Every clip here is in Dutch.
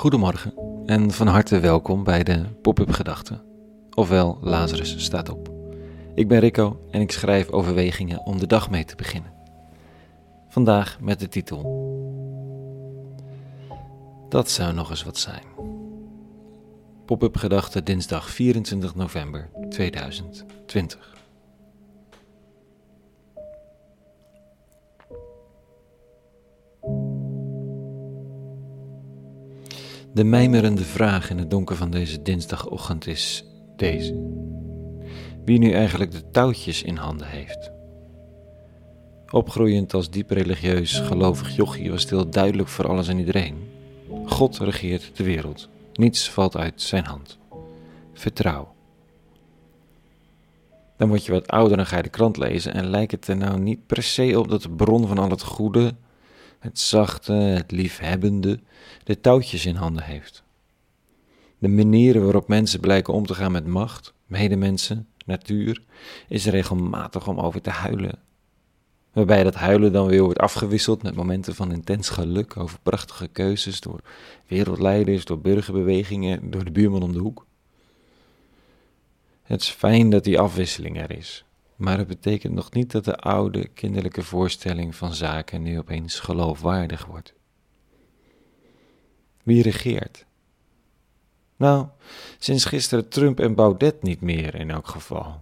Goedemorgen en van harte welkom bij de Pop-up Gedachten, ofwel Lazarus staat op. Ik ben Rico en ik schrijf overwegingen om de dag mee te beginnen. Vandaag met de titel Dat zou nog eens wat zijn. Pop-up Gedachten dinsdag 24 november 2020. De mijmerende vraag in het donker van deze dinsdagochtend is deze. Wie nu eigenlijk de touwtjes in handen heeft. Opgroeiend als diep religieus gelovig jochie was stil duidelijk voor alles en iedereen. God regeert de wereld. Niets valt uit zijn hand. Vertrouw. Dan word je wat ouder en ga je de krant lezen en lijkt het er nou niet per se op dat de bron van al het goede het zachte, het liefhebbende, de touwtjes in handen heeft. De manieren waarop mensen blijken om te gaan met macht, medemensen, natuur, is regelmatig om over te huilen. Waarbij dat huilen dan weer wordt afgewisseld met momenten van intens geluk over prachtige keuzes door wereldleiders, door burgerbewegingen, door de buurman om de hoek. Het is fijn dat die afwisseling er is. Maar het betekent nog niet dat de oude kinderlijke voorstelling van zaken nu opeens geloofwaardig wordt. Wie regeert? Nou, sinds gisteren Trump en Baudet niet meer in elk geval.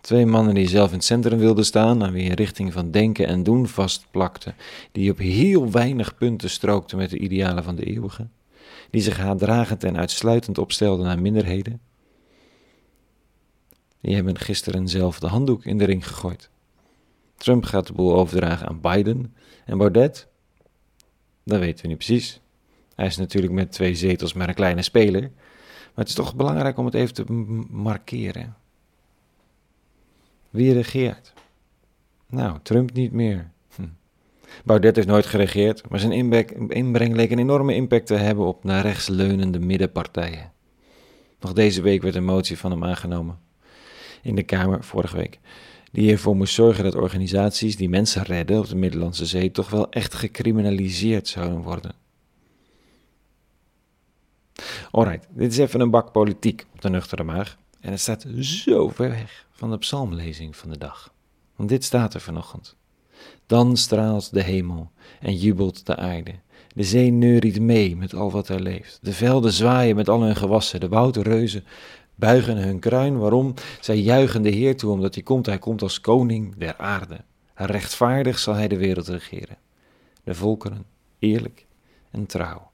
Twee mannen die zelf in het centrum wilden staan, aan wie een richting van denken en doen vastplakten, die op heel weinig punten strookten met de idealen van de eeuwige, die zich haatdragend en uitsluitend opstelden naar minderheden, die hebben gisteren zelf de handdoek in de ring gegooid. Trump gaat de boel overdragen aan Biden. En Baudet? Dat weten we niet precies. Hij is natuurlijk met twee zetels maar een kleine speler. Maar het is toch belangrijk om het even te markeren. Wie regeert? Nou, Trump niet meer. Hm. Baudet heeft nooit geregeerd, maar zijn inbreng leek een enorme impact te hebben op naar rechts leunende middenpartijen. Nog deze week werd een motie van hem aangenomen in de Kamer vorige week. Die ervoor moest zorgen dat organisaties die mensen redden op de Middellandse Zee toch wel echt gecriminaliseerd zouden worden. Alright, dit is even een bak politiek op de nuchtere maag. En het staat zo ver weg van de psalmlezing van de dag. Want dit staat er vanochtend. Dan straalt de hemel en jubelt de aarde. De zee neuriet mee met al wat er leeft. De velden zwaaien met al hun gewassen. De woudreuzen buigen hun kruin. Waarom? Zij juichen de Heer toe, omdat hij komt. Hij komt als koning der aarde. Rechtvaardig zal hij de wereld regeren. De volkeren eerlijk en trouw.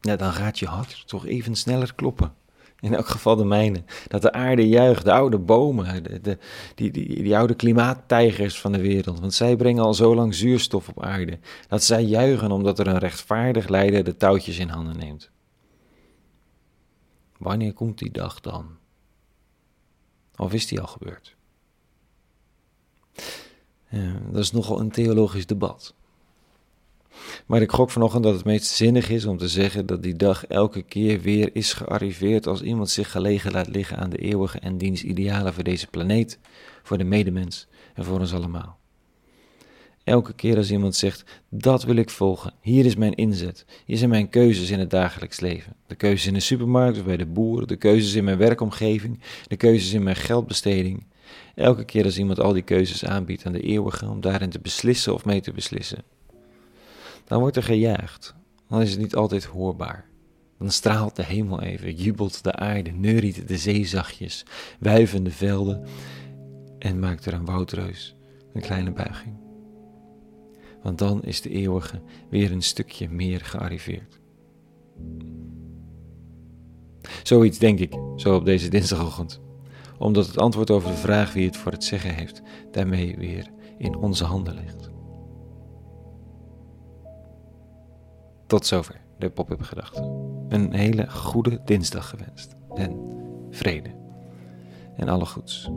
Ja, dan gaat je hart toch even sneller kloppen. In elk geval de mijne. Dat de aarde juicht, de oude bomen, de, die, die, die oude klimaattijgers van de wereld. Want zij brengen al zo lang zuurstof op aarde. Dat zij juichen omdat er een rechtvaardig leider de touwtjes in handen neemt. Wanneer komt die dag dan? Of is die al gebeurd? dat is nogal een theologisch debat. Maar ik gok vanochtend dat het meest zinnig is om te zeggen dat die dag elke keer weer is gearriveerd als iemand zich gelegen laat liggen aan de eeuwige en diens idealen voor deze planeet, voor de medemens en voor ons allemaal. Elke keer als iemand zegt, dat wil ik volgen, hier is mijn inzet, hier zijn mijn keuzes in het dagelijks leven. De keuzes in de supermarkt of bij de boer, de keuzes in mijn werkomgeving, de keuzes in mijn geldbesteding. Elke keer als iemand al die keuzes aanbiedt aan de eeuwige om daarin te beslissen of mee te beslissen. Dan wordt er gejaagd, dan is het niet altijd hoorbaar. Dan straalt de hemel even, jubelt de aarde, neuriet de zee zachtjes, wuiven de velden en maakt er een woudreus een kleine buiging want dan is de eeuwige weer een stukje meer gearriveerd. Zoiets denk ik, zo op deze dinsdagochtend, omdat het antwoord over de vraag wie het voor het zeggen heeft, daarmee weer in onze handen ligt. Tot zover de pop-up gedachten. Een hele goede dinsdag gewenst en vrede en alle goeds.